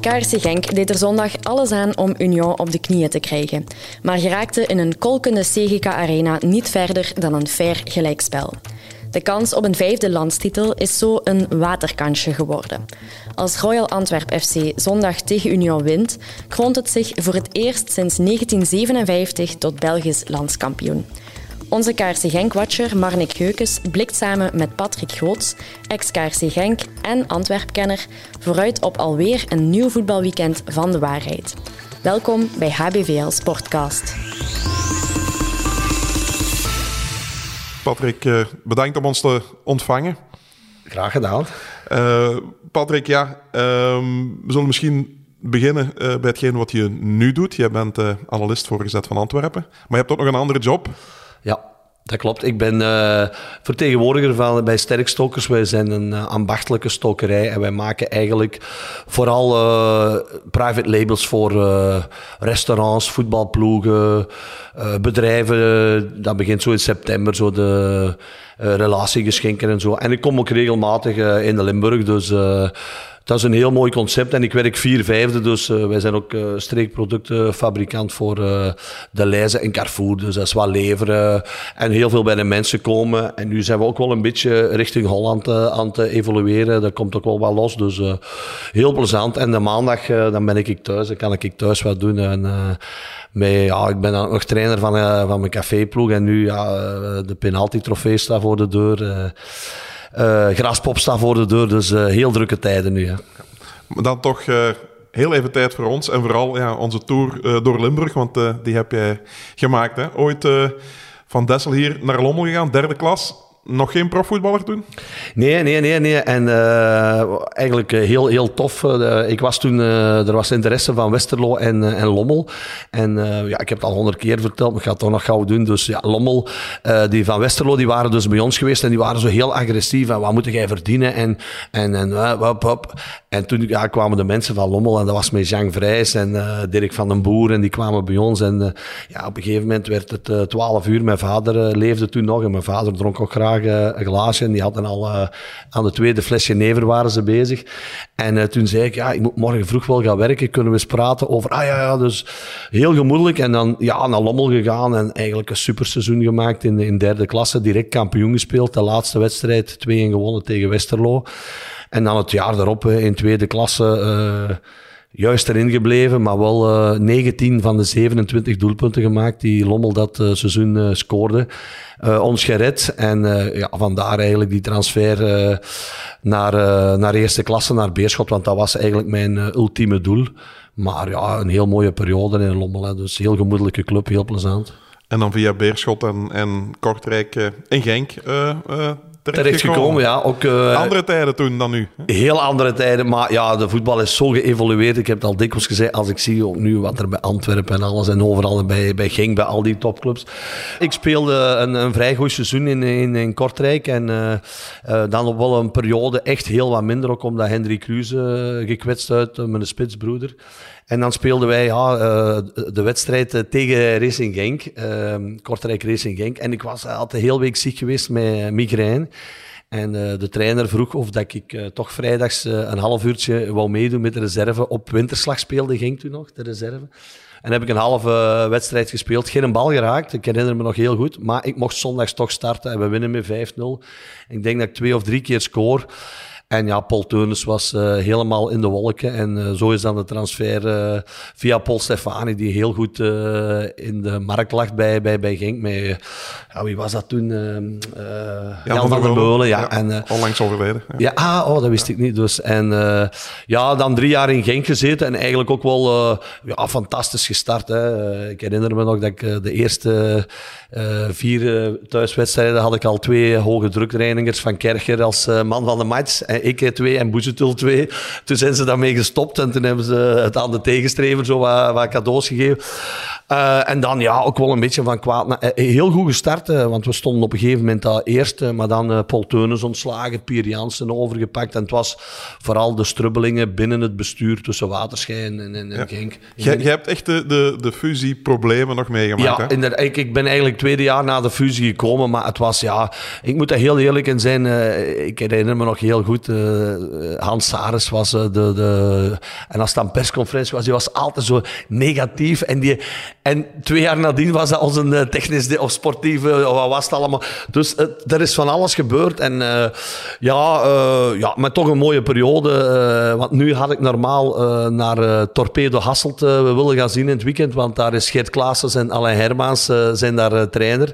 KRC Genk deed er zondag alles aan om Union op de knieën te krijgen, maar geraakte in een kolkende CGK Arena niet verder dan een fair gelijkspel. De kans op een vijfde landstitel is zo een waterkansje geworden. Als Royal Antwerp FC zondag tegen Union wint, kroont het zich voor het eerst sinds 1957 tot Belgisch landskampioen. Onze KRC Genk-watcher Marnik Geukes blikt samen met Patrick Groots, ex-KRC Genk en Antwerpkenner, vooruit op alweer een nieuw voetbalweekend van de waarheid. Welkom bij HBVL Sportcast. Patrick, eh, bedankt om ons te ontvangen. Graag gedaan. Uh, Patrick, ja, ehm, we zullen misschien beginnen uh, bij hetgeen wat je nu doet. Jij bent uh, analist voorgezet van Antwerpen, maar je hebt ook nog een andere job. Ja, dat klopt. Ik ben uh, vertegenwoordiger van, bij Sterkstokers. Wij zijn een uh, ambachtelijke stokerij en wij maken eigenlijk vooral uh, private labels voor restaurants, voetbalploegen, bedrijven. Dat begint zo in september, zo de relatiegeschenken en zo. En ik kom ook regelmatig in de Limburg, dus dat is een heel mooi concept. En ik werk vier vijfde, dus wij zijn ook uh, streekproductenfabrikant voor de Leize en Carrefour. Dus dat is wat leveren en heel veel bij de mensen komen. En nu zijn we ook wel een beetje richting Holland aan het evolueren. Dat komt ook wel wat los, dus heel plezant. En de maandag dan ben ik thuis, dan kan ik thuis wat doen. En, ja, ik ben nog trainer van, van mijn caféploeg en nu ja, de penalty-trofee staat voor de deur. Uh, Graspop staat voor de deur, dus uh, heel drukke tijden nu. Dan toch uh, heel even tijd voor ons en vooral ja, onze tour door Limburg, want die heb jij gemaakt. Hè? Ooit van Dessel hier naar Lommel gegaan, derde klas nog geen profvoetballer toen? Nee, nee, nee. nee. En uh, eigenlijk eh, heel, heel tof. Uh, ik was toen, er was interesse van Westerlo en, en Lommel. En ja, ik heb het al honderd keer verteld, maar ik ga het toch nog gauw doen. Dus ja, Lommel, die van Westerlo, die waren dus bij ons geweest en die waren zo heel agressief. En wat moet jij verdienen? En, en, en, en toen ja, kwamen de mensen van Lommel en dat was met Jean Vrijs en Dirk van den Boer en die kwamen bij ons. En ja, op een gegeven moment werd het twaalf uur. Mijn vader leefde toen nog en mijn vader dronk ook graag een glaasje. En die hadden al uh, aan de tweede flesje never waren ze bezig. En uh, toen zei ik, ja, ik moet morgen vroeg wel gaan werken. Kunnen we eens praten over, ah ja, ja, dus heel gemoedelijk. En dan ja, naar Lommel gegaan en eigenlijk een superseizoen gemaakt in, in derde klasse. Direct kampioen gespeeld. De laatste wedstrijd 2-1 gewonnen tegen Westerlo. En dan het jaar daarop in tweede klasse juist erin gebleven, maar wel uh, 19 van de 27 doelpunten gemaakt die Lommel dat uh, seizoen uh, scoorde. ons gered en ja, vandaar eigenlijk die transfer naar, naar eerste klasse, naar Beerschot, want dat was eigenlijk mijn ultieme doel. Maar ja, een heel mooie periode in Lommel, dus heel gemoedelijke club, heel plezant. En dan via Beerschot en, en Kortrijk in Genk terecht gekomen. Ja, ook, uh, andere tijden toen dan nu. Heel andere tijden, maar ja, de voetbal is zo geëvolueerd. Ik heb het al dikwijls gezegd, als ik zie ook nu wat er bij Antwerpen en alles en overal bij, bij ging, bij al die topclubs. Ik speelde een, een vrij goed seizoen in, in, in Kortrijk en uh, uh, dan op wel een periode echt heel wat minder, ook omdat Hendrik Kruse gekwetst uit, mijn spitsbroeder. En dan speelden wij ja, de wedstrijd tegen Racing Genk, Kortrijk Racing Genk. En ik was altijd heel week ziek geweest met migraine. En uh, de trainer vroeg of dat ik toch vrijdags een half uurtje wou meedoen met de reserve. Op winterslag speelde ging toen nog, de reserve. En heb ik een halve wedstrijd gespeeld. Geen bal geraakt, ik herinner me nog heel goed. Maar ik mocht zondags toch starten en we winnen met 5-0. Ik denk dat ik twee of drie keer score. En ja, Paul Teunis was uh, helemaal in de wolken. En uh, zo is dan de transfer uh, via Paul Stefani, die heel goed in de markt lag bij, bij, bij Genk. Met, ja, wie was dat toen? Jan, Jan, van der Beulen. Ja, ja, en, onlangs overleden. Ja, ja ah, oh, dat wist ik niet. Dus. En ja, dan drie jaar in Genk gezeten en eigenlijk ook wel ja, fantastisch gestart. Hè. ik herinner me nog dat ik de eerste vier thuiswedstrijden had ik al twee hoge drukreinigers van Kercher als man van de match ik twee en Boezetul twee. Toen zijn ze daarmee gestopt en toen hebben ze het aan de tegenstrever zo wat, wat cadeaus gegeven. Uh, en dan ja, ook wel een beetje van kwaad. Heel goed gestart, want we stonden op een gegeven moment al eerste. Maar dan Paul Teunis ontslagen, Pier Jansen overgepakt. En het was vooral de strubbelingen binnen het bestuur tussen Waterschijn en, en, en Genk. Je, hebt echt de, de, de fusieproblemen nog meegemaakt, Ja, in ik, ik ben eigenlijk tweede jaar na de fusie gekomen. Maar het was, ja, ik moet er heel eerlijk in zijn. ik herinner me nog heel goed, Hans Saris was de, de... En als het persconferentie was, die was altijd zo negatief. En, die, en twee jaar nadien was dat onze uh, technisch of sportieve, wat was allemaal. Dus er is van alles gebeurd. En ja, ja, maar toch een mooie periode. want nu had ik normaal naar Torpedo Hasselt willen gaan zien in het weekend. Want daar is Geert Klaassen en Alain Hermans zijn daar trainer.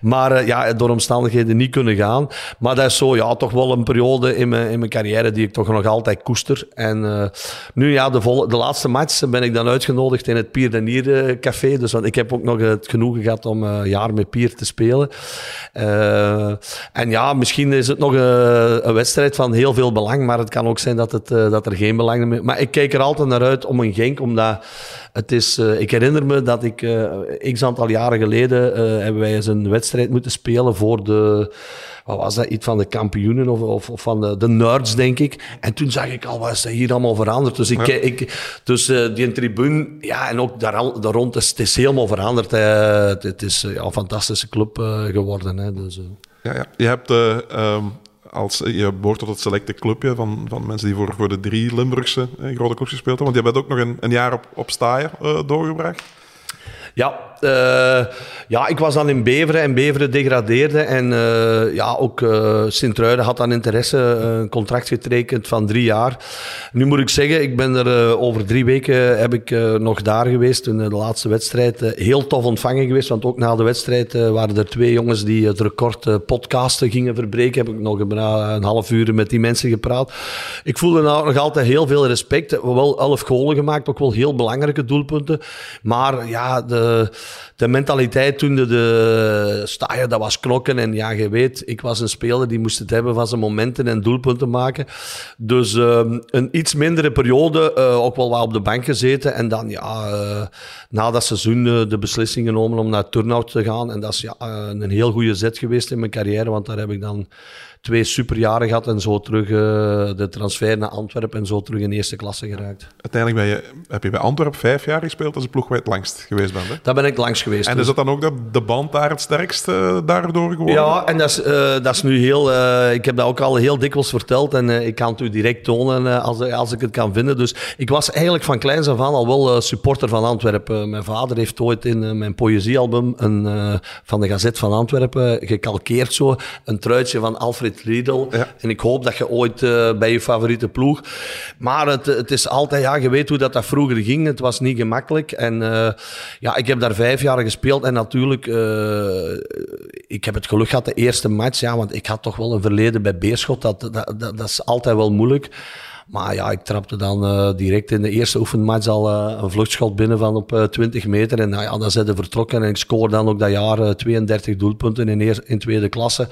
Maar ja, door omstandigheden niet kunnen gaan. Maar dat is zo, ja, toch wel een periode in mijn, in mijn carrière die ik toch nog altijd koester. En nu ja, de, vol de laatste match ben ik dan uitgenodigd in het Pier de café. Dus want ik heb ook nog het genoegen gehad om een jaar met Pier te spelen. En ja, misschien is het nog een, wedstrijd van heel veel belang, maar het kan ook zijn dat, het, dat er geen belang meer. Maar ik kijk er altijd naar uit om een Genk, omdat het is... Ik herinner me dat ik x aantal jaren geleden hebben wij eens een wedstrijd moeten spelen voor de wat was dat, iets van de kampioenen of, of, of van de, de, nerds, denk ik. En toen zag ik al, wat is dat hier allemaal veranderd? Dus, ik, ik, dus uh, die tribune, ja, en ook daar, daar rond, is, het is helemaal veranderd. Uh, het, het, is een fantastische club geworden. Hè, dus, ja, ja, je hebt... Um, als, je behoort tot het selecte clubje van, van mensen die voor, voor de drie Limburgse grote clubs gespeeld hebben. Want je bent ook nog een, een jaar op, op Staaien doorgebracht. Ja, uh, ja, ik was dan in Beveren en Beveren degradeerde. En uh, ja, ook uh, Sint-Truiden had dan interesse, een contract getekend van drie jaar. Nu moet ik zeggen, ik ben er over drie weken heb ik nog daar geweest in de laatste wedstrijd. heel tof ontvangen geweest, want ook na de wedstrijd waren er twee jongens die het record podcasten gingen verbreken. Heb ik nog een, een half uur met die mensen gepraat. Ik voelde nou nog altijd heel veel respect. Wel elf golen gemaakt, ook wel heel belangrijke doelpunten. Maar ja, de de mentaliteit toen de, de staaien, dat was knokken. En ja, je weet, ik was een speler die moest het hebben van zijn momenten en doelpunten maken. Dus uh, een iets mindere periode, uh, ook wel wat op de bank gezeten. En dan ja, uh, na dat seizoen de beslissing genomen om naar Turnhout te gaan. En dat is ja, een heel goede zet geweest in mijn carrière, want daar heb ik dan twee superjaren gehad en zo terug uh, de transfer naar Antwerpen en zo terug in eerste klasse geraakt. Uiteindelijk ben je, heb je bij Antwerpen vijf jaar gespeeld als de ploeg waar je het langst geweest bent. Hè? Daar ben ik langs geweest. En dus. is dat dan ook dat de band daar het sterkst uh, daardoor geworden? Ja, en dat is, uh, dat is nu heel... ik heb dat ook al heel dikwijls verteld en ik kan het u direct tonen als, als ik het kan vinden. Dus ik was eigenlijk van kleins af aan al wel supporter van Antwerpen. mijn vader heeft ooit in mijn poëziealbum een, van de Gazet van Antwerpen gekalkeerd zo een truitje van Alfred Riedel. En ik hoop dat je ooit uh, bij je favoriete ploeg. Maar het, het is altijd, ja, je weet hoe dat, dat vroeger ging. Het was niet gemakkelijk. En uh, ja, ik heb daar vijf jaar gespeeld. En natuurlijk, uh, ik heb het geluk gehad, de eerste match. Ja, want ik had toch wel een verleden bij Beerschot. Dat, dat, dat, dat is altijd wel moeilijk. Maar ja, ik trapte dan uh, direct in de eerste oefenmatch al uh, een vluchtschot binnen van op uh, 20 meter. En nou ja, dan zijn ze vertrokken en ik scoorde dan ook dat jaar 32 doelpunten in, eer, in tweede klasse.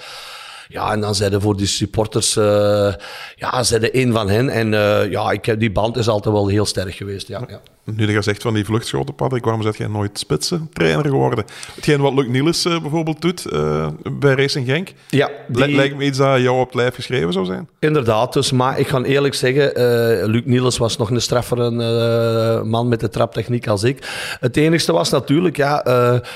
Ja, en dan zeiden voor die supporters, uh, ja, zeiden één van hen. En uh, ja, ik die band is altijd wel heel sterk geweest. Ja, ja. Nu je zegt van die vluchtschoten, Patrick, waarom zet jij nooit spitsentrainer geworden? Hetgeen wat Luc Niels uh, bijvoorbeeld doet uh, bij Racing Genk, ja, die... lijkt me iets dat jou op het lijf geschreven zou zijn. Inderdaad, dus, maar ik ga eerlijk zeggen, uh, Luc Niels was nog een straffere man met de traptechniek als ik. Het enigste was natuurlijk, ja,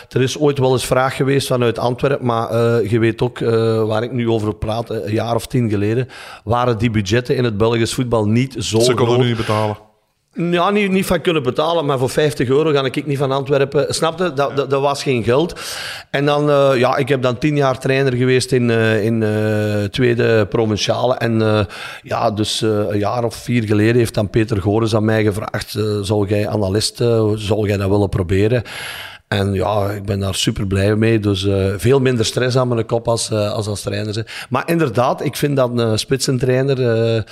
er is ooit wel eens vraag geweest vanuit Antwerpen, maar je weet ook waar ik nu over praat, een jaar of tien geleden, waren die budgetten in het Belgisch voetbal niet zo Ze konden nu niet betalen. Ja, niet, niet van kunnen betalen, maar voor 50 euro ga ik niet van Antwerpen. Snapte? Dat, dat, dat was geen geld. En dan, uh, ja, ik heb dan tien jaar trainer geweest in, uh, in uh, tweede provinciale. En ja, dus een jaar of vier geleden heeft dan Peter Gores aan mij gevraagd: zou jij analist, zou jij dat willen proberen? En ja, ik ben daar super blij mee. Dus uh, veel minder stress aan mijn kop als, uh, als, als trainer. Maar inderdaad, ik vind dat een spitsentrainer uh,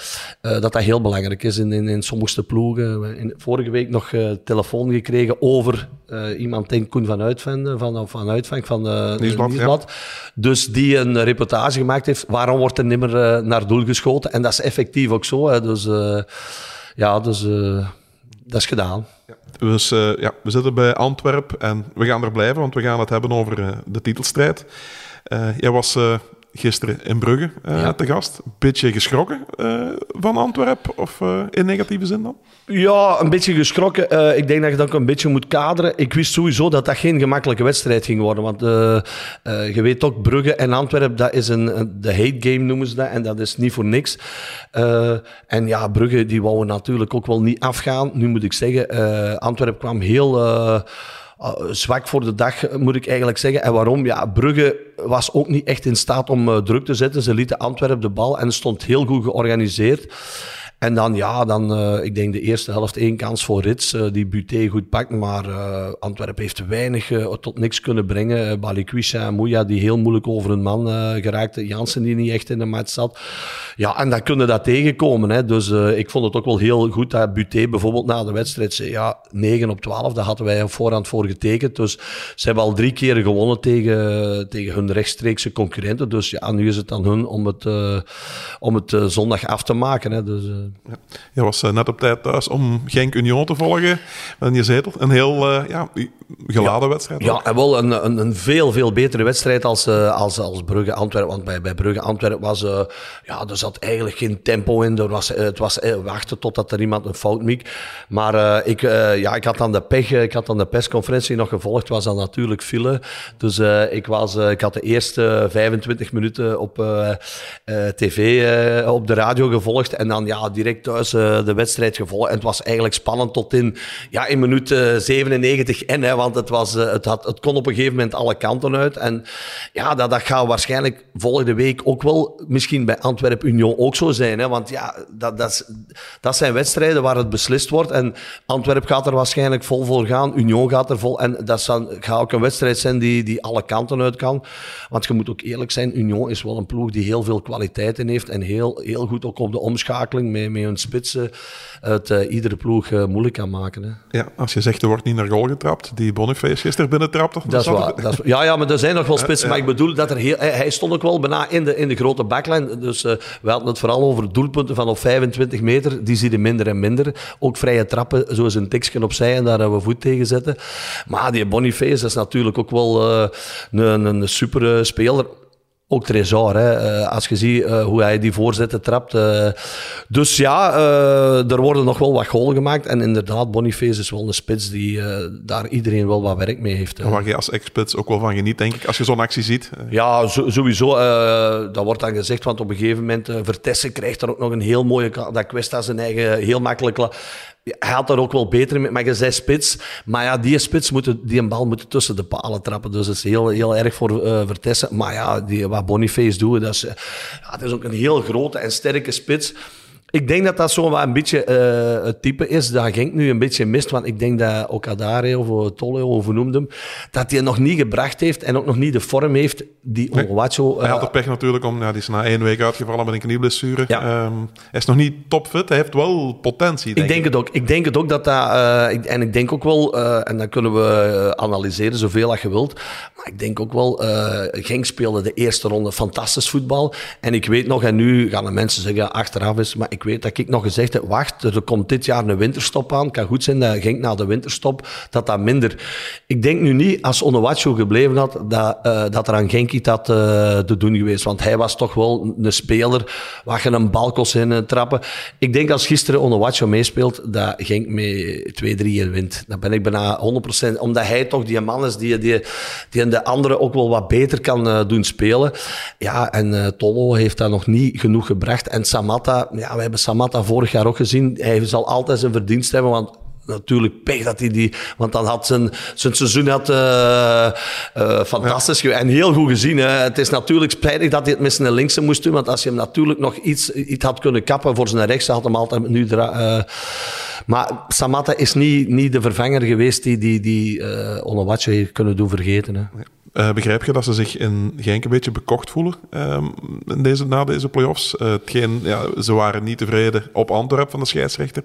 dat dat heel belangrijk is in, in, in sommige ploegen. In, vorige week nog telefoon gekregen over iemand, denk Koen van Uitvang, van, van, Uitvang, van Nieuwsblad. Nieuwsblad. Dus die een reportage gemaakt heeft. Waarom wordt er nimmer naar doel geschoten? En dat is effectief ook zo. Hè. Dus ja, dus dat is gedaan. Dus ja, we zitten bij Antwerpen en we gaan er blijven, want we gaan het hebben over uh, de titelstrijd. Uh, jij was gisteren in Brugge ja. te gast. Beetje geschrokken van Antwerpen, of in negatieve zin dan? Ja, een beetje geschrokken. ik denk dat je dat ook een beetje moet kaderen. Ik wist sowieso dat dat geen gemakkelijke wedstrijd ging worden. Want je weet ook, Brugge en Antwerpen, dat is een, de hate game noemen ze dat. En dat is niet voor niks. en ja, Brugge, die wouden natuurlijk ook wel niet afgaan. Nu moet ik zeggen, Antwerpen kwam heel uh, zwak voor de dag, moet ik eigenlijk zeggen. En waarom? Ja, Brugge was ook niet echt in staat om uh, druk te zetten. Ze lieten Antwerpen de bal en stond heel goed georganiseerd. En dan, ja, dan, uh, ik denk de eerste helft één kans voor Rits, uh, die Buté goed pakt. Maar uh, Antwerpen heeft weinig tot niks kunnen brengen. Uh, Balikwisha en Mouya, die heel moeilijk over een man geraakten. Jansen, die niet echt in de match zat. Ja, en dan kunnen dat tegenkomen. Hè. Dus ik vond het ook wel heel goed dat Buté bijvoorbeeld na de wedstrijd zei, ja, 9 op 12, daar hadden wij op voorhand voor getekend. Dus ze hebben al drie keer gewonnen tegen, tegen hun rechtstreekse concurrenten. Dus ja, nu is het aan hun om het, om het zondag af te maken. Hè. Dus, ja. Je was uh, net op tijd thuis om Genk Union te volgen. En je zei een heel uh, ja, geladen ja. wedstrijd. Ja, en wel een, een, een, veel, veel betere wedstrijd als, uh, als, als Brugge-Antwerpen. Want bij, bij Brugge-Antwerpen was... ja, er zat eigenlijk geen tempo in. Er was, het was wachten totdat er iemand een fout miek. Maar ik, ja, ik had dan de pech... Ik had dan de persconferentie nog gevolgd. was dan natuurlijk file. Dus ik, was, ik had de eerste 25 minuten op tv, op de radio gevolgd. En dan ja, direct thuis uh, de wedstrijd gevolgd. En het was eigenlijk spannend tot in, ja, in minuut uh, 97 en, hè, want het, was, uh, het, had, het kon op een gegeven moment alle kanten uit. En ja, dat, dat gaat waarschijnlijk volgende week ook wel misschien bij Antwerp Union ook zo zijn. Hè, want ja, dat, dat, dat zijn wedstrijden waar het beslist wordt. En Antwerp gaat er waarschijnlijk vol voor gaan. Union gaat er vol. En dat gaat ook een wedstrijd zijn die, die alle kanten uit kan. Want je moet ook eerlijk zijn, Union is wel een ploeg die heel veel kwaliteiten heeft. En heel, heel goed ook op de omschakeling mee, met hun spitsen het uh, iedere ploeg uh, moeilijk kan maken. Hè. Ja, als je zegt er wordt niet naar goal getrapt, die Boniface gisteren binnen trapte. Dat, is waar, dat is, ja, ja, maar er zijn nog wel spitsen. maar ik bedoel dat er heel, hij, hij, stond ook wel bijna in de, in de grote backlijn. Dus uh, we hadden het vooral over doelpunten van op 25 meter. Die zie je minder en minder. Ook vrije trappen, zoals een tikje opzij en daar hebben we voet tegen zetten. Maar die Boniface dat is natuurlijk ook wel een, een super speler ook Trezor, hè, eh, als je ziet uh, hoe hij die voorzetten trapt. Uh, dus ja, er worden nog wel wat golen gemaakt. En inderdaad, Boniface is wel een spits die daar iedereen wel wat werk mee heeft. Waar je als ex-spits ook wel van geniet, denk ik, als je zo'n actie ziet. Ja, sowieso. dat wordt dan gezegd, want op een gegeven moment... Vertessen krijgt er ook nog een heel mooie... Dat Questa zijn eigen heel makkelijk hij had daar ook wel beter mee, maar je zei spits. Maar ja, die spits moeten, die een bal moeten tussen de palen trappen. Dus dat is heel, heel erg voor uh, Vertessen. Maar ja, die, wat Boniface doet, dat is, ja, dat is ook een heel grote en sterke spits. Ik denk dat dat zo wat een beetje uh, het type is dat Genk nu een beetje mist. Want ik denk dat Okadare of Tolle, of hoe noemde hem, dat hij nog niet gebracht heeft en ook nog niet de vorm heeft die Ongewacho... Uh, hij had de pech natuurlijk om, ja, die is na één week uitgevallen met een knieblessure. Ja. Um, hij is nog niet topfit, hij heeft wel potentie. Denk ik denk het ook. Ik denk het ook dat dat... Uh, en ik denk ook wel, en dan kunnen we analyseren zoveel als je wilt, maar ik denk ook wel, Genk speelde de eerste ronde fantastisch voetbal. En ik weet nog, en nu gaan de mensen zeggen achteraf is, maar ik ik weet dat ik nog gezegd heb, wacht, er komt dit jaar een winterstop aan. Kan goed zijn dat ging na de winterstop, dat dat minder... Ik denk nu niet, als Onowacho gebleven had, dat, uh, dat er aan Genk iets had uh, te doen geweest. Want hij was toch wel een speler waar je een bal kon in trappen. Ik denk als gisteren Onowacho meespeelt, dat Genk met 2-3 wint. Dan ben ik bijna 100%. Omdat hij toch die man is die, die, die de anderen ook wel wat beter kan doen spelen. Ja, en Tolo heeft dat nog niet genoeg gebracht. En Samatta, ja, hebben Samatta vorig jaar ook gezien. Hij zal altijd zijn verdienst hebben, want natuurlijk pech dat hij die... Want dan had zijn, zijn seizoen had, uh, uh, fantastisch ja. en heel goed gezien. Het is natuurlijk spijtig dat hij het met zijn linkse moest doen, want als je hem natuurlijk nog iets, iets had kunnen kappen voor zijn rechts, had hem altijd nu... Uh, maar Samatta is niet, niet de vervanger geweest die, die, die heeft kunnen doen vergeten. Hè. Uh, begrijp je dat ze zich in Genk een beetje bekocht voelen um, in deze, na deze play-offs? Uh, ja, ze waren niet tevreden op Antwerp van de scheidsrechter.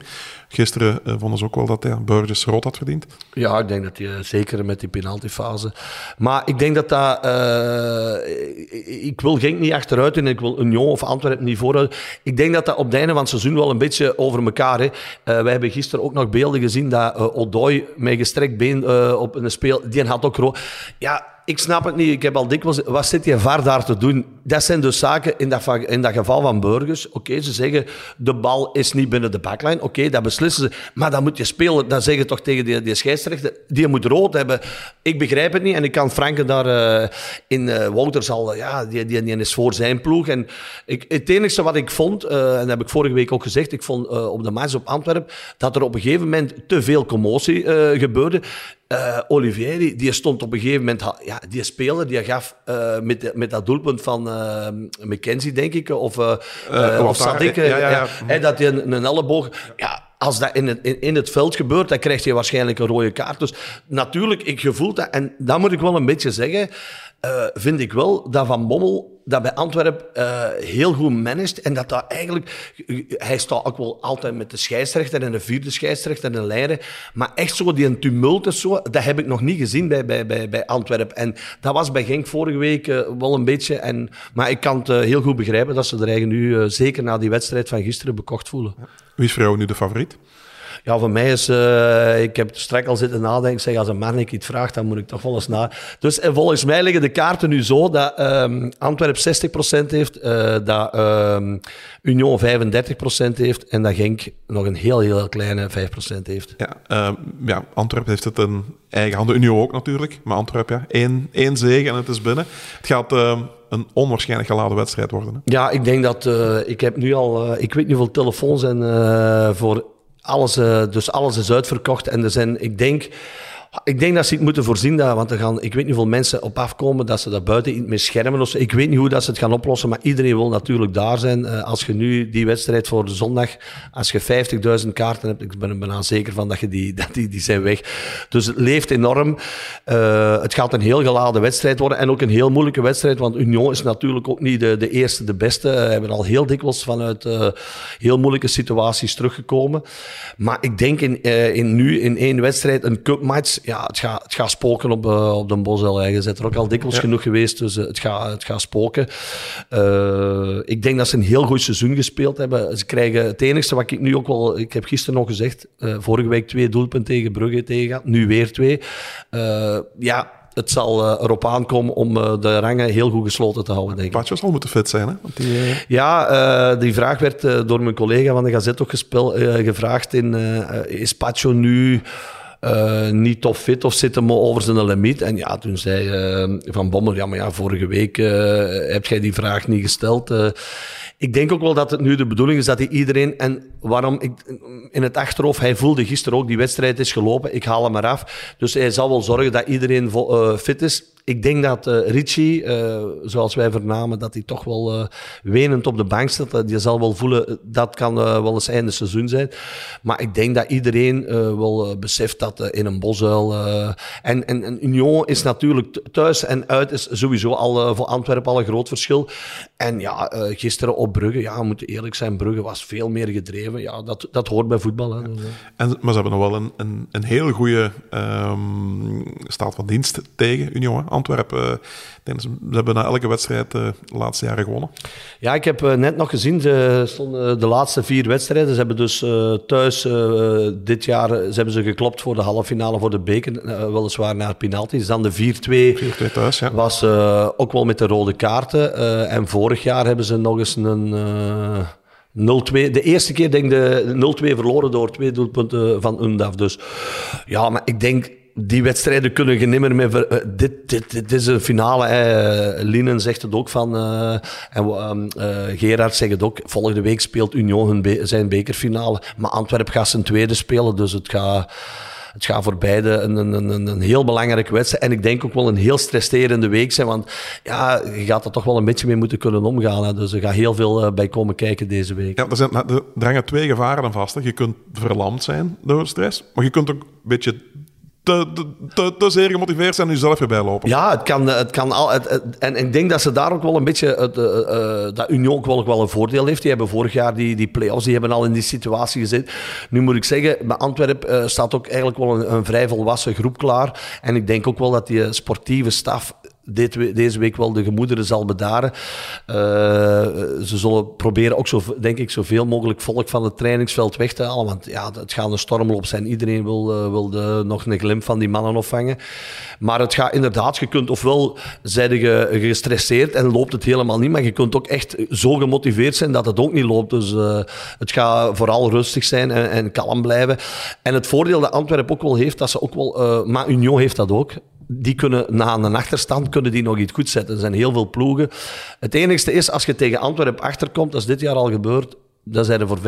Gisteren uh, vonden ze ook wel dat ja, Burgess rood had verdiend. Ja, ik denk dat hij zeker met die penaltyfase. Maar ik denk dat dat... ik wil Genk niet achteruit en ik wil Union of Antwerp niet vooruit. Ik denk dat dat op het einde van het seizoen wel een beetje over elkaar... Hè. wij hebben gisteren ook nog beelden gezien dat Odoi met gestrekt been op een speel... Die had ook rood. Ja ik snap het niet. Ik heb al dikwijls... Wat zit je VAR daar te doen? Dat zijn dus zaken in dat, in dat geval van burgers. Oké, ze zeggen de bal is niet binnen de backline. Oké, dat beslissen ze. Maar dan moet je spelen. Dan zeggen toch tegen die, die scheidsrechter... Die moet rood hebben. Ik begrijp het niet. En ik kan Franken daar uh, in... Uh, Wouter zal... ja, die, die, die, is voor zijn ploeg. En ik, het enige wat ik vond... Uh, en dat heb ik vorige week ook gezegd. Ik vond op de match op Antwerpen... Dat er op een gegeven moment te veel commotie gebeurde. Uh, Olivier, die, stond op een gegeven moment, ja, die speler, die gaf uh, met, met dat doelpunt van uh, McKenzie, denk ik, of, of Sadik, ja, ja, ja. dat hij een, een elleboog, ja, als dat in het, in, in, het veld gebeurt, dan krijg je waarschijnlijk een rode kaart. Dus natuurlijk, ik gevoel dat, en dat moet ik wel een beetje zeggen, vind ik wel dat Van Bommel dat bij Antwerpen uh, heel goed managed. En dat dat eigenlijk... Hij staat ook wel altijd met de scheidsrechter en de vierde scheidsrechter en de leider. Maar echt zo, die tumult en zo, dat heb ik nog niet gezien bij, bij, bij, bij Antwerpen. En dat was bij Genk vorige week uh, wel een beetje. En, maar ik kan het heel goed begrijpen dat ze er eigenlijk nu, zeker na die wedstrijd van gisteren, bekocht voelen. Wie is voor jou nu de favoriet? Ja, voor mij is... Uh, ik heb straks al zitten nadenken. Zeg, als een man ik iets vraagt, dan moet ik toch wel eens na... Dus en volgens mij liggen de kaarten nu zo dat um, Antwerp 60% heeft, uh, dat um, Union 35% heeft en dat Genk nog een heel, heel kleine 5% heeft. Ja, um, ja, Antwerp heeft het in eigen handen. Union ook natuurlijk. Maar Antwerp, ja, één, één zege en het is binnen. Het gaat een onwaarschijnlijk geladen wedstrijd worden. Hè? Ja, ik denk dat... Uh, ik heb nu al... Uh, ik weet niet hoeveel telefoons en uh, voor alles, uh, dus alles is uitverkocht. En er zijn, ik denk, ik denk dat ze het moeten voorzien, dat, want er gaan, ik weet niet hoeveel mensen op afkomen, dat ze dat buiten mee schermen. Of Ik weet niet hoe dat ze het gaan oplossen, maar iedereen wil natuurlijk daar zijn. Uh, als je nu die wedstrijd voor de zondag, als je 50.000 kaarten hebt, ik ben er bijna zeker van dat, je die, dat die, die zijn weg. Dus het leeft enorm. Uh, het gaat een heel geladen wedstrijd worden en ook een heel moeilijke wedstrijd, want Union is natuurlijk ook niet de, de eerste, de beste. We hebben al heel dikwijls vanuit heel moeilijke situaties teruggekomen. Maar ik denk in, in nu in één wedstrijd, een cupmatch, ja, het gaat, het gaat spoken op, uh, op de Bosel. Je bent er ook al dikwijls genoeg geweest, dus uh, het, gaat, het gaat spoken. Uh, ik denk dat ze een heel goed seizoen gespeeld hebben. Ze krijgen het enige wat ik nu ook wel... Ik heb gisteren nog gezegd, vorige week twee doelpunten tegen Brugge tegen, nu weer twee. ja, het zal erop aankomen om de rangen heel goed gesloten te houden, denk ik. Patjo zal moeten fit zijn, hè? Want die, Ja, die vraag werd door mijn collega van de Gazette ook gespel, gevraagd in... is Pacho nu uh, niet top fit of zit hem over zijn limiet. En ja, toen zei uh, Van Bommel, ja, maar ja, vorige week uh, heb jij die vraag niet gesteld. ik denk ook wel dat het nu de bedoeling is dat hij iedereen, en waarom ik, in het achterhoofd, hij voelde gisteren ook, die wedstrijd is gelopen, ik haal hem eraf. Dus hij zal wel zorgen dat iedereen fit is ik denk dat uh, Richie, uh, zoals wij vernamen, dat hij toch wel uh, wenend op de bank staat. Je zal wel voelen, dat kan wel eens einde seizoen zijn. Maar ik denk dat iedereen wel beseft dat in een bosuil... en, en, Union is natuurlijk thuis en uit is sowieso al voor Antwerpen al een groot verschil. En ja, gisteren op Brugge, ja, we moeten eerlijk zijn, Brugge was veel meer gedreven. Ja, dat, dat hoort bij voetbal. Hè. En, maar ze hebben nog wel een, een, een heel goede um, staat van dienst tegen Union. Antwerpen. Denk ze hebben na elke wedstrijd eh, de laatste jaren gewonnen. Ja, ik heb eh, net nog gezien, ze stonden de laatste vier wedstrijden. Ze hebben dus thuis dit jaar ze hebben ze geklopt voor de halve finale voor de beker. weliswaar naar penalties. Dan de 4-2 thuis, ja. was ook wel met de rode kaarten. en vorig jaar hebben ze nog eens een... 0-2. De eerste keer denk ik de 0-2 verloren door twee doelpunten van Undaf. Dus ja, maar ik denk die wedstrijden kunnen je meer uh, dit, dit, dit is een finale. Linen zegt het ook van... Uh, en uh, Gerard zegt het ook. Volgende week speelt Union hun zijn bekerfinale. Maar Antwerp gaat zijn tweede spelen. Dus het gaat, het gaat voor beide een, een, een, een heel belangrijke wedstrijd. En ik denk ook wel een heel stresserende week zijn. Want ja, je gaat er toch wel een beetje mee moeten kunnen omgaan. Hè. Dus er gaat heel veel bij komen kijken deze week. Ja, er, zijn, er drangen twee gevaren aan vast. Hè. Je kunt verlamd zijn door stress. Maar je kunt ook een beetje te, te, te, zeer gemotiveerd zijn en zelf weer bijlopen. Ja, het kan, het kan al. En ik denk dat ze daar ook wel een beetje. Het, uh, dat Union ook wel, een voordeel heeft. Die hebben vorig jaar die, die play-offs, die hebben al in die situatie gezeten. Nu moet ik zeggen, bij Antwerpen staat ook eigenlijk wel een, een, vrij volwassen groep klaar. En ik denk ook wel dat die sportieve staf dit, deze week wel de gemoederen zal bedaren. Uh, ze zullen proberen ook, zo, denk ik, zoveel mogelijk volk van het trainingsveld weg te halen. Want ja, het gaat een stormloop zijn. Iedereen wil, uh, wil de, nog een glimp van die mannen opvangen. Maar het gaat inderdaad, je kunt ofwel zijn je gestresseerd en loopt het helemaal niet, maar je kunt ook echt zo gemotiveerd zijn dat het ook niet loopt. Dus uh, het gaat vooral rustig zijn en, en, kalm blijven. En het voordeel dat Antwerpen ook wel heeft, dat ze ook wel, maar Union heeft dat ook die kunnen na een achterstand kunnen die nog iets goed zetten. Er zijn heel veel ploegen. Het enigste is, als je tegen Antwerpen achterkomt, dat is dit jaar al gebeurd, dan zijn er voor 95%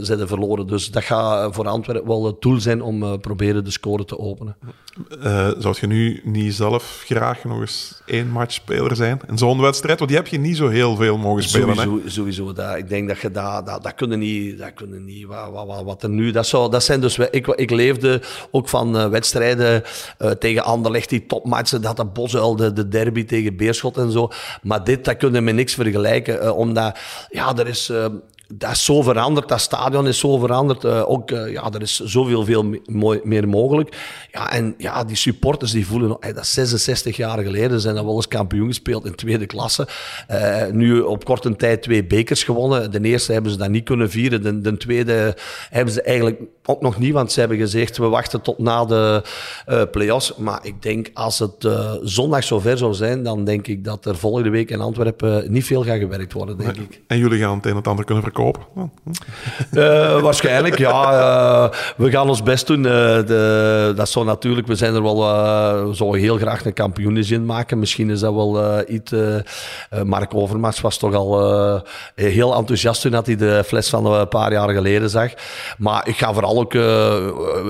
zijn er verloren. Dus dat gaat voor Antwerpen wel het doel zijn om uh, proberen de score te openen. Uh, zou je nu niet zelf graag nog eens één matchspeler zijn in zo'n wedstrijd? Want die heb je niet zo heel veel mogen spelen. Sowieso, hè? sowieso dat. ik denk dat je dat, dat, dat kunnen niet, dat kunnen niet wat, wat, wat er nu... Dat, zou, dat zijn dus... Ik, ik leefde ook van uh, wedstrijden tegen Anderlecht, die topmatchen, dat de Bosuil, de, de derby tegen Beerschot en zo. Maar dit, dat kunnen we niks vergelijken, omdat... Ja, er is um, dat is zo veranderd, dat stadion is zo veranderd. Uh, ook, uh, ja, er is zoveel veel meer mogelijk. Ja, en ja, die supporters die voelen, hey, dat is 66 jaar geleden, zijn dat wel eens kampioen gespeeld in tweede klasse. Uh, nu op korte tijd twee bekers gewonnen. De eerste hebben ze dat niet kunnen vieren. De, de tweede hebben ze eigenlijk ook nog niet, want ze hebben gezegd, we wachten tot na de play-offs. Maar ik denk, als het zondag zover zou zijn, dan denk ik dat er volgende week in Antwerpen niet veel gaat gewerkt worden, denk ik. En jullie gaan het een en ander kunnen verkopen kopen? Uh, waarschijnlijk, ja. Uh, we gaan ons best doen. Uh, de, dat zou natuurlijk, we zijn er wel, we heel graag een kampioenis in maken. Misschien is dat wel iets. Mark Overmars was toch al heel enthousiast toen hij de fles van een paar jaar geleden zag. Maar ik ga vooral ook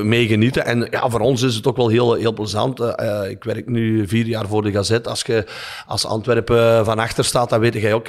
mee genieten. En ja, voor ons is het ook wel heel, heel plezant. ik werk nu vier jaar voor de Gazet. Als je als Antwerpen van achter staat, dan weet je ook,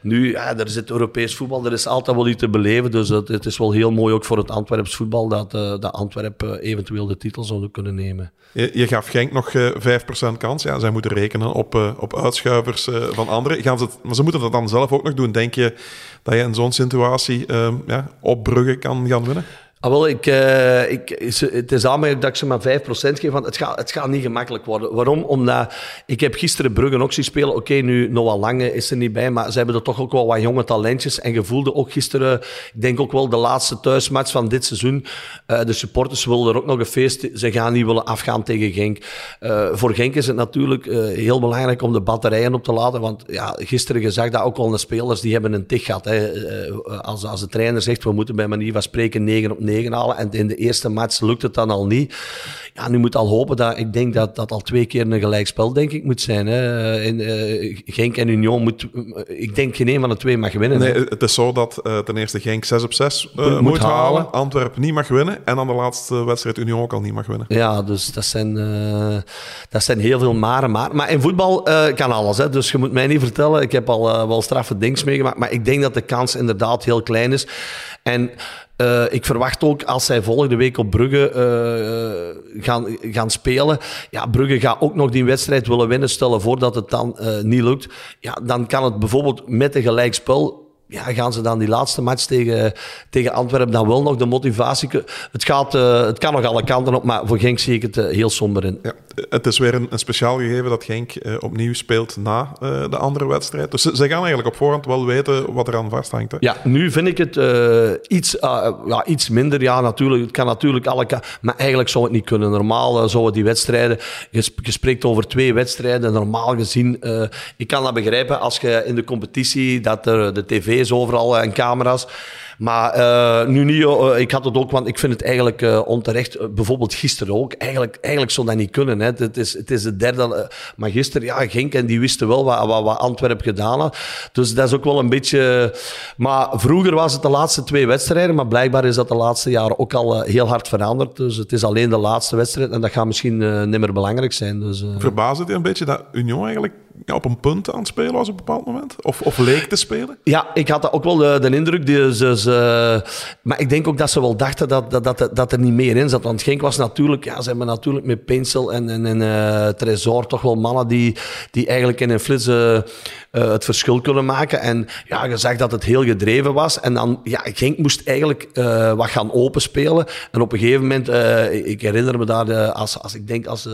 nu, er zit Europees voetbal, er is altijd wel iets te beleven. Dus het, is wel heel mooi ook voor het Antwerps voetbal dat, uh, dat Antwerpen eventueel de titel zouden kunnen nemen. Je, gaf Genk nog uh, eh, 5% kans. Ja, zij moeten rekenen op, op uitschuivers van anderen. Gaan ze maar ze moeten dat dan zelf ook nog doen. Denk je dat je in zo'n situatie ja, op Brugge kan gaan winnen? Ah, wel, ik, uh, ik, het is aanmerkelijk dat ik ze maar 5% geef, want het gaat, het gaat niet gemakkelijk worden. Waarom? Omdat ik heb gisteren Bruggen ook zien spelen. Oké, nu Noah Lange is er niet bij, maar ze hebben er toch ook wel wat jonge talentjes. En gevoelde ook gisteren, ik denk ook wel de laatste thuismatch van dit seizoen. Uh, de supporters willen er ook nog een feest. Ze gaan niet willen afgaan tegen Genk. Uh, voor Genk is het natuurlijk heel belangrijk om de batterijen op te laden. Want ja, gisteren gezegd dat ook al de spelers die hebben een tig gehad. Hè. als, als de trainer zegt, we moeten bij manier van spreken 9 op 9 En in de eerste match lukt het dan al niet. Ja, nu moet al hopen dat ik denk dat dat al twee keer een gelijkspel denk ik moet zijn. Hè. In, uh, Genk en Union moet, ik denk geen een van de twee mag winnen. Nee, het is zo dat uh, ten eerste Genk 6 op 6 uh, moet, moet, halen. Antwerpen niet mag winnen. En dan de laatste wedstrijd Union ook al niet mag winnen. Ja, dus dat zijn, dat zijn heel veel maren. Maar, maar in voetbal kan alles. Hè. Dus je moet mij niet vertellen. Ik heb al wel straffe dings meegemaakt. Maar ik denk dat de kans inderdaad heel klein is. En uh, ik verwacht ook als zij volgende week op Brugge uh, gaan, gaan spelen. Ja, Brugge gaat ook nog die wedstrijd willen winnen. Stellen voordat het dan uh, niet lukt. Ja, dan kan het bijvoorbeeld met een gelijkspel ja, gaan ze dan die laatste match tegen, tegen Antwerpen dan wel nog de motivatie... Het, gaat, uh, het kan nog alle kanten op, maar voor Genk zie ik het uh, heel somber in. Ja, het is weer een, een speciaal gegeven dat Genk uh, opnieuw speelt na de andere wedstrijd. Dus ze, ze, gaan eigenlijk op voorhand wel weten wat er aan vasthangt. Hè? Ja, nu vind ik het iets, ja, iets minder. Ja, natuurlijk, het kan natuurlijk alle Maar eigenlijk zou het niet kunnen. Normaal zouden die wedstrijden... Je, je, spreekt over twee wedstrijden. Normaal gezien... ik kan dat begrijpen als je in de competitie dat er de tv tv's overal en camera's. Maar uh, nu niet, uh, ik had het ook, want ik vind het eigenlijk onterecht. bijvoorbeeld gisteren ook. Eigenlijk, eigenlijk zou dat niet kunnen. Hè. Het, is, het is de derde. maar gisteren, ja, Genk en die wisten wel wat, wat, wat Antwerpen gedaan had. Dus dat is ook wel een beetje. Maar vroeger was het de laatste twee wedstrijden. Maar blijkbaar is dat de laatste jaren ook al heel hard veranderd. Dus het is alleen de laatste wedstrijd. En dat gaat misschien niet meer belangrijk zijn. Dus, het je een beetje dat Union eigenlijk op een punt aan het spelen was op een bepaald moment? Of, of leek te spelen? Ja, ik had ook wel de, de indruk. Die ze, ze, maar ik denk ook dat ze wel dachten dat, dat, dat, dat er niet meer in zat. Want Genk was natuurlijk, ja, ze hebben natuurlijk met Pinsel en, en, uh, Tresor toch wel mannen die, die eigenlijk in een flits uh, het verschil kunnen maken. En ja, je zag dat het heel gedreven was. En dan, ja, Genk moest eigenlijk wat gaan openspelen. En op een gegeven moment, ik herinner me daar, als, als ik denk als...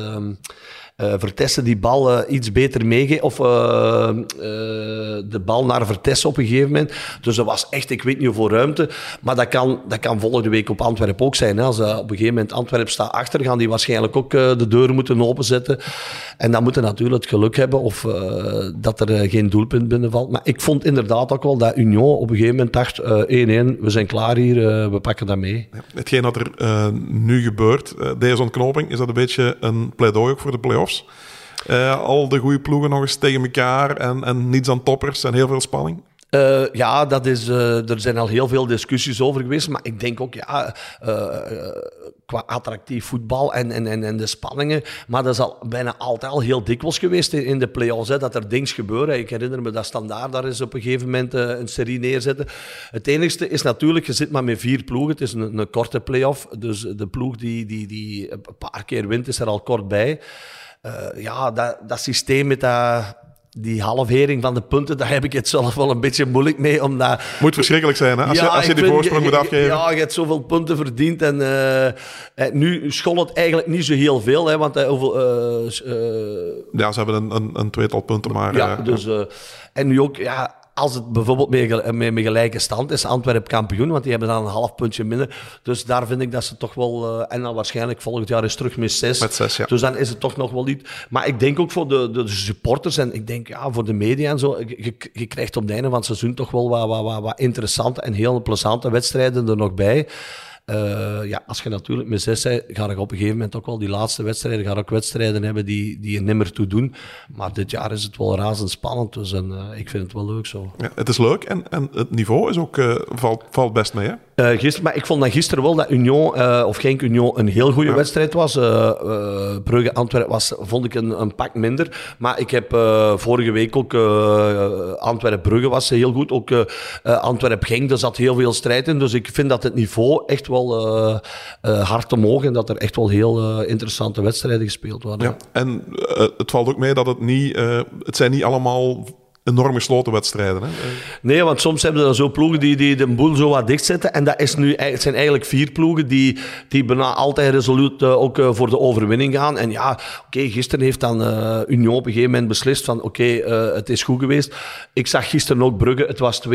Uh, Vertessen die bal uh, iets beter meegeven. Of uh, de bal naar Vertessen op een gegeven moment. Dus dat was echt, ik weet niet hoeveel ruimte. Maar dat kan, dat kan volgende week op Antwerpen ook zijn. Hè. Als op een gegeven moment Antwerpen staat achter, gaan die waarschijnlijk ook de deur moeten openzetten. En dan moeten natuurlijk het geluk hebben of dat er geen doelpunt binnenvalt. Maar ik vond inderdaad ook wel dat Union op een gegeven moment dacht: 1-1, we zijn klaar hier, we pakken dat mee. Hetgeen dat er nu gebeurt, deze ontknoping, is dat een beetje een pleidooi ook voor de uh, al de goede ploegen nog eens tegen elkaar en, en niets aan toppers en heel veel spanning? Uh, ja, dat is, uh, er zijn al heel veel discussies over geweest. Maar ik denk ook, ja, qua attractief voetbal en, en, en, de spanningen. Maar dat is al bijna altijd al heel dikwijls geweest in, de play-offs. Hè, dat er dingen gebeuren. Ik herinner me dat Standaard daar is op een gegeven moment een serie neerzetten. Het enigste is natuurlijk, je zit maar met vier ploegen. Het is een, een korte play-off. Dus de ploeg die, die, die een paar keer wint, is er al kort bij. Uh, ja, dat, dat systeem met dat, die halvering van de punten, daar heb ik het zelf wel een beetje moeilijk mee. Omdat, moet verschrikkelijk zijn, hè? Als, ja, je, als je die voorsprong moet afgeven. Ja, je hebt zoveel punten verdiend. En uh, nu school het eigenlijk niet zo heel veel. Hè, want, uh, ja, ze hebben een, een, een tweetal punten maar. Ja, dus, en nu ook, ja, als het bijvoorbeeld met, met, gelijke stand is, Antwerpen kampioen, want die hebben dan een half puntje minder. Dus daar vind ik dat ze toch wel... Uh, en dan waarschijnlijk volgend jaar is terug met zes. Met zes, ja. Dus dan is het toch nog wel niet... Maar ik denk ook voor de, de supporters en ik denk ja, voor de media en zo, je, je krijgt op het einde van het seizoen toch wel wat, wat, wat, wat interessante en heel plezante wedstrijden er nog bij. Uh, ja, als je natuurlijk met zes bent, ga ik op een gegeven moment ook wel die laatste wedstrijden, ga ook wedstrijden hebben die, die je nimmer toe doen. Maar dit jaar is het wel razendspannend, dus en, uh, ik vind het wel leuk zo. Ja, het is leuk en, en het niveau is ook, uh, valt, valt best mee, hè? Uh, gisteren, maar ik vond dat gisteren wel dat Union, uh, of geen Union, een heel goede ja. wedstrijd was. Uh, Brugge-Antwerpen was, vond ik een, een, pak minder. Maar ik heb vorige week ook Antwerpen-Brugge was heel goed. Ook Antwerpen-Genk, daar zat heel veel strijd in. Dus ik vind dat het niveau echt wel hard omhoog en dat er echt wel heel interessante wedstrijden gespeeld worden. Ja, en het valt ook mee dat het niet, het zijn niet allemaal enorm gesloten wedstrijden. Hè? Nee, want soms hebben ze dan zo ploegen die, die de boel zo wat dichtzetten. En dat is nu, het zijn eigenlijk vier ploegen die, die bijna altijd resoluut uh, ook uh, voor de overwinning gaan. En ja, oké, gisteren heeft dan uh, Union op een gegeven moment beslist van oké, het is goed geweest. Ik zag gisteren ook Brugge, het was 2-0.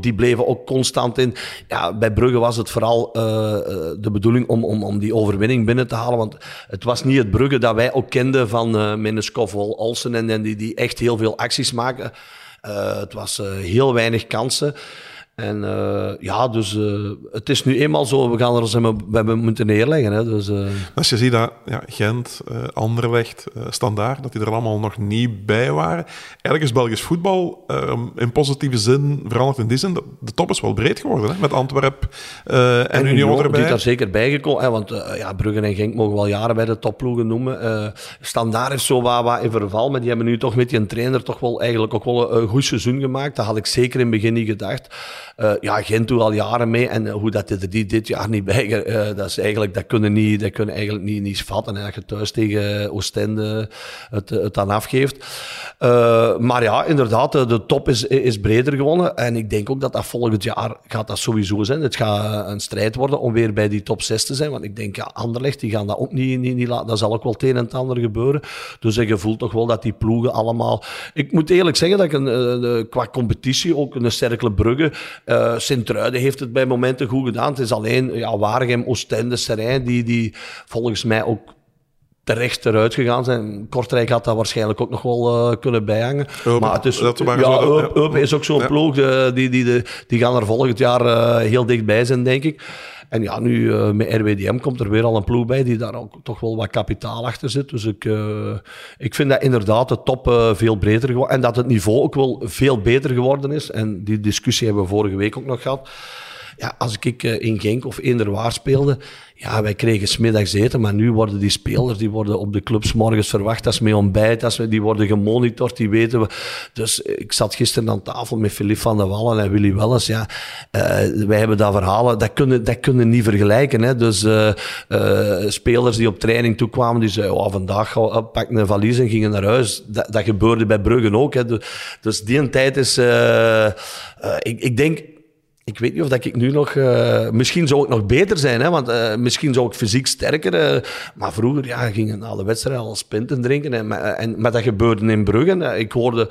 Die bleven ook constant in. Ja, bij Brugge was het vooral de bedoeling om, om, om die overwinning binnen te halen. Want het was niet het Brugge dat wij ook kenden van uh, Meneskov, Olsen en, en die, die echt heel veel acties maken. Uh, het was uh, heel weinig kansen. En uh, ja, dus uh, het is nu eenmaal zo, we gaan er eens bij moeten neerleggen. Hè, dus, uh... Als je ziet dat ja, Gent, Anderlecht, Standaard, dat die er allemaal nog niet bij waren. Eigenlijk is Belgisch voetbal ehm, in positieve zin veranderd in die zin. De top is wel breed geworden, hè, met Antwerp en, en Union, Union erbij. Die daar zeker bij gekomen, hè, want ja, Brugge en Genk mogen wel jaren bij de topploegen noemen. Standaard is zo wat, wat in verval, maar die hebben nu toch met die trainer toch wel eigenlijk ook wel een goed seizoen gemaakt. Dat had ik zeker in het begin niet gedacht. Uh, ja, Gent doet al jaren mee en hoe dat er dit jaar niet bij, uh, dat is eigenlijk, dat kunnen niet, dat kunnen eigenlijk niet, niet vatten. En dat je thuis tegen Oostende het, het dan afgeeft. Maar ja, inderdaad, de, de, top is, is breder gewonnen. En ik denk ook dat dat volgend jaar gaat dat sowieso zijn. Het gaat een strijd worden om weer bij die top 6 te zijn. Want ik denk, ja, Anderlecht, die gaan dat ook niet, niet, niet laten. Dat zal ook wel het een en het ander gebeuren. Dus je voelt toch wel dat die ploegen allemaal... Ik moet eerlijk zeggen dat ik een, qua competitie ook een sterke Brugge uh, Sint-Truiden heeft het bij momenten goed gedaan. Het is alleen ja, Waregem, Oostende, Serijn die, die volgens mij ook terecht eruit gegaan zijn. Kortrijk had dat waarschijnlijk ook nog wel uh, kunnen bijhangen. Maar het is, dat ja, is ook zo'n ja. ploeg, uh, die, die, die, die gaan er volgend jaar uh, heel dichtbij zijn, denk ik. En ja, nu uh, met RWDM komt er weer al een ploeg bij die daar ook toch wel wat kapitaal achter zit. Dus ik, uh, ik vind dat inderdaad de top uh, veel breder geworden. En dat het niveau ook wel veel beter geworden is. En die discussie hebben we vorige week ook nog gehad. Ja, als ik in Genk of eender waar speelde, ja, wij kregen smiddags eten, maar nu worden die spelers die worden op de clubs morgens verwacht. als mee ontbijt, als we, die worden gemonitord, die weten we. Dus ik zat gisteren aan tafel met Philippe van der Wallen en Willy Welles. Ja, uh, wij hebben dat verhalen, dat kunnen, dat kunnen niet vergelijken. Hè. Dus spelers die op training toekwamen, die zeiden, oh, vandaag pakken een valies en gingen naar huis. Dat, dat gebeurde bij Bruggen ook. Hè. Dus die tijd is, ik, ik denk, ik weet niet of dat ik nu nog... Uh, misschien zou ik nog beter zijn, hè, want uh, misschien zou ik fysiek sterker... Uh, maar vroeger ja, gingen na de wedstrijd al spinten drinken. En, en, maar dat gebeurde in Bruggen. Ik hoorde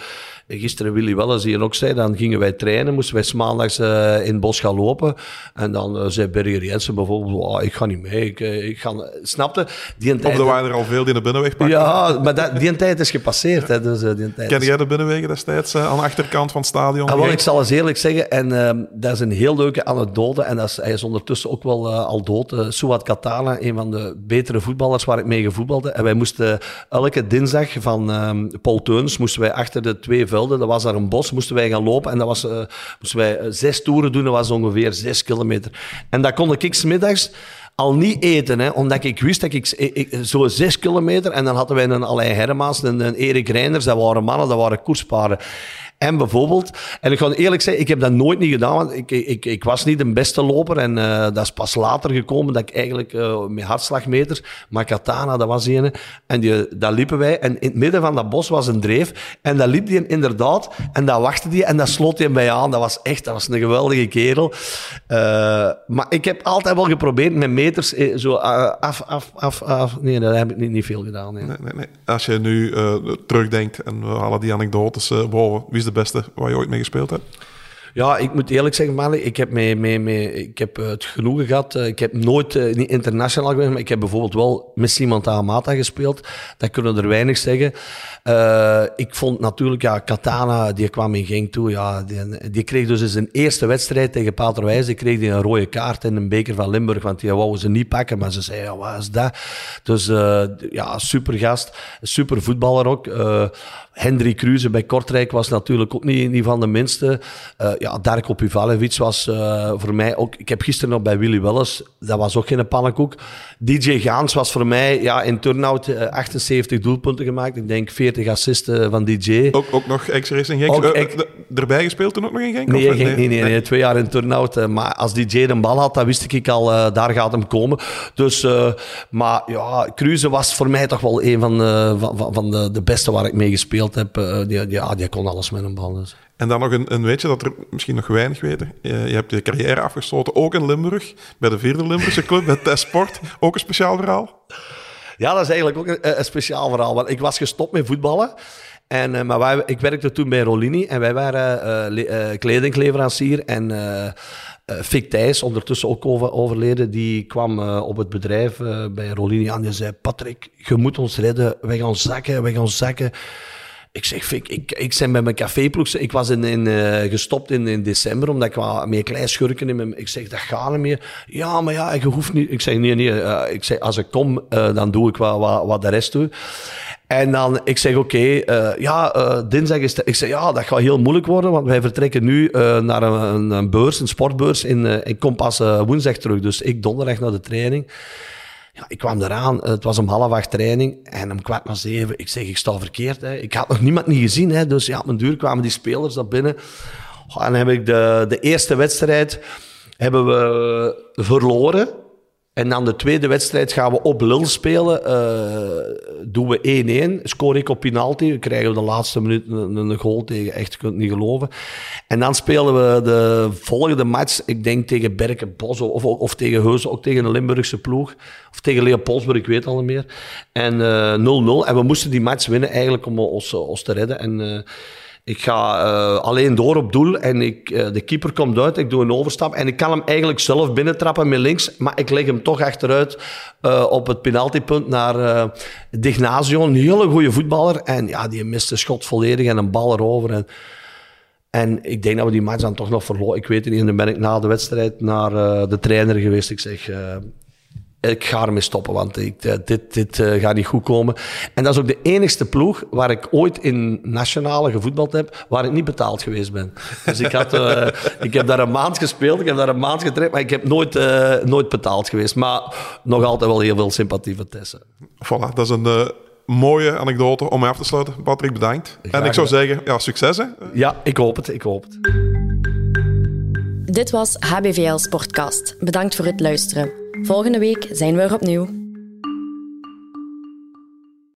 gisteren Willy Welles hier ook zei, dan gingen wij trainen, moesten wij maandags uh, in het bos gaan lopen. En dan uh, zei Berger Jensen bijvoorbeeld, oh, ik ga niet mee, ik, eh, ik ga... Snapte? Die tijd, of er waren er al veel die de binnenweg pakten. Ja, maar dat, die tijd is gepasseerd. Hè, dus, die tijd Ken jij de binnenwegen destijds aan de achterkant van het stadion? Ah, ik zal eens eerlijk zeggen, en uh, dat is een heel leuke anekdote, en dat is, hij is ondertussen ook wel al dood. Suat Katana, een van de betere voetballers waar ik mee gevoetbalde. En wij moesten elke dinsdag van ehm, Paul Teuns, moesten wij achter de twee Dat was daar een bos, moesten wij gaan lopen. En dat was, uh, moesten wij uh, zes toeren doen. Dat was ongeveer zes kilometer. En dat kon ik smiddags al niet eten, hè, omdat ik wist dat ik, ik, zo zes kilometer en dan hadden wij een Alain Hermans, een, een Erik Reiners, dat waren mannen, dat waren koerspaarden. En bijvoorbeeld, en ik ga eerlijk zeggen, ik heb dat nooit niet gedaan, want ik, ik, ik was niet de beste loper. En uh, dat is pas later gekomen dat ik eigenlijk uh, met hartslagmeters, maar Katana, dat was een. En die, daar liepen wij. En in het midden van dat bos was een dreef. En daar liep die inderdaad. En daar wachtte die en daar sloot hij bij aan. Dat was echt, dat was een geweldige kerel. Uh, maar ik heb altijd wel geprobeerd met meters zo af, af, af, af. Nee, dat heb ik niet, veel gedaan. Als je nu terugdenkt en we halen die anekdotes boven, wie is de beste waar je ooit mee gespeeld hebt? Ja, ik moet eerlijk zeggen, Mali, ik heb, mee, mee, mee, ik heb het genoegen gehad. Eh, ik heb nooit uh, niet international geweest, maar ik heb bijvoorbeeld wel met Simon Tahamata gespeeld. Dat kunnen er weinig zeggen. Ik vond natuurlijk, ja, Katana, die kwam in Genk toe. Ja, die, die kreeg dus in zijn eerste wedstrijd tegen Paterwijs, die kreeg die een rode kaart in een beker van Limburg, want die wou ze niet pakken, maar ze zei, ja, wat is dat? Dus ja, super gast, super voetballer ook. Hendrik Kruze bij Kortrijk was natuurlijk ook niet, niet van de minste. Uh, ja, Darko Pivalevic was uh, voor mij ook... Ik heb gisteren nog bij Willy Welles, dat was ook geen pannenkoek. DJ Gaans was voor mij ja, in turnout uh, 78 doelpunten gemaakt. Ik denk 40 assisten van DJ. Ook, ook nog ex-racing Genk? Ook, erbij gespeeld toen ook nog in Genk? Nee, Genk, nee, nee, nee, twee jaar in turnout. maar als DJ de bal had, dan wist ik al, daar gaat hem komen. Dus, maar ja, was voor mij toch wel een van, van, van de, de beste waar ik mee gespeeld heb, uh, die, die, die, kon alles met een bal. Dus. En dan nog een, een weetje dat er misschien nog weinig weten. Je, je hebt je carrière afgesloten, ook in Limburg, bij de vierde Limburgse club, bij Tesport. Ook een speciaal verhaal? Ja, dat is eigenlijk ook een, een speciaal verhaal. Want ik was gestopt met voetballen. En, uh, maar wij, ik werkte toen bij Rolini en wij waren uh, kledingleverancier. En uh, Fik Thijs, ondertussen ook over, overleden, die kwam uh, op het bedrijf bij Rolini aan. Die zei: Patrick, je moet ons redden. Wij gaan zakken, wij gaan zakken. Ik zeg, ik, ik, ik ben met mijn caféploeg. Ik was in, in, uh, gestopt in, in december, omdat ik wat meer schurken in mijn... Ik zeg, dat gaat niet meer. Ja, maar ja, je hoeft niet... Ik zeg, nee, nee. Uh, ik zeg, als ik kom, uh, dan doe ik wat, wat, de rest doe. En dan, ik zeg, oké, ja, dinsdag is... Ik zeg, ja, dat gaat heel moeilijk worden, want wij vertrekken nu naar een, een, beurs, een sportbeurs, in, ik kom pas woensdag terug. Dus ik donderdag naar de training. Ja, ik kwam eraan, het was om half acht training en om kwart na zeven, ik zeg, ik sta verkeerd. Hè. Ik had nog niemand niet gezien, hè. dus ja, op mijn duur kwamen die spelers daar binnen. En dan heb ik de, de eerste wedstrijd hebben we verloren. En dan de tweede wedstrijd gaan we op Lille spelen. Uh, doen we 1-1. Score ik op penalty. We krijgen de laatste minuut een, een goal tegen. Echt, je kunt het niet geloven. En dan spelen we de volgende match. Ik denk tegen Berken Bos of, of, tegen Heuzen. Ook tegen een Limburgse ploeg. Of tegen Leopoldsburg, ik weet al niet meer. En 0-0. Uh, en we moesten die match winnen eigenlijk om ons, ons te redden. En... ik ga uh, alleen door op doel en ik, uh, de keeper komt uit. Ik doe een overstap en ik kan hem eigenlijk zelf binnentrappen met links. Maar ik leg hem toch achteruit uh, op het penaltypunt naar Dignazio. Een hele goede voetballer. En ja, die mist de schot volledig en een bal erover. En, en ik denk dat we die match dan toch nog verloren. Ik weet het niet. En dan ben ik na de wedstrijd naar de trainer geweest. Ik zeg, ik ga ermee stoppen, want ik, eh, dit, dit uh, gaat niet goed komen. En dat is ook de enigste ploeg waar ik ooit in nationale gevoetbald heb, waar ik niet betaald geweest ben. Dus ik, had, uh, ik heb daar een maand gespeeld, ik heb daar een maand getraind, maar ik heb nooit, nooit betaald geweest. Maar nog altijd wel heel veel sympathie voor Tessa. Voilà, dat is een mooie anekdote om mee af te sluiten. Patrick, bedankt. en ik zou zeggen, ja, succes hè? Ja, ik hoop het, ik hoop het. Dit was HBVL Sportcast. Bedankt voor het luisteren. Volgende week zijn we er opnieuw.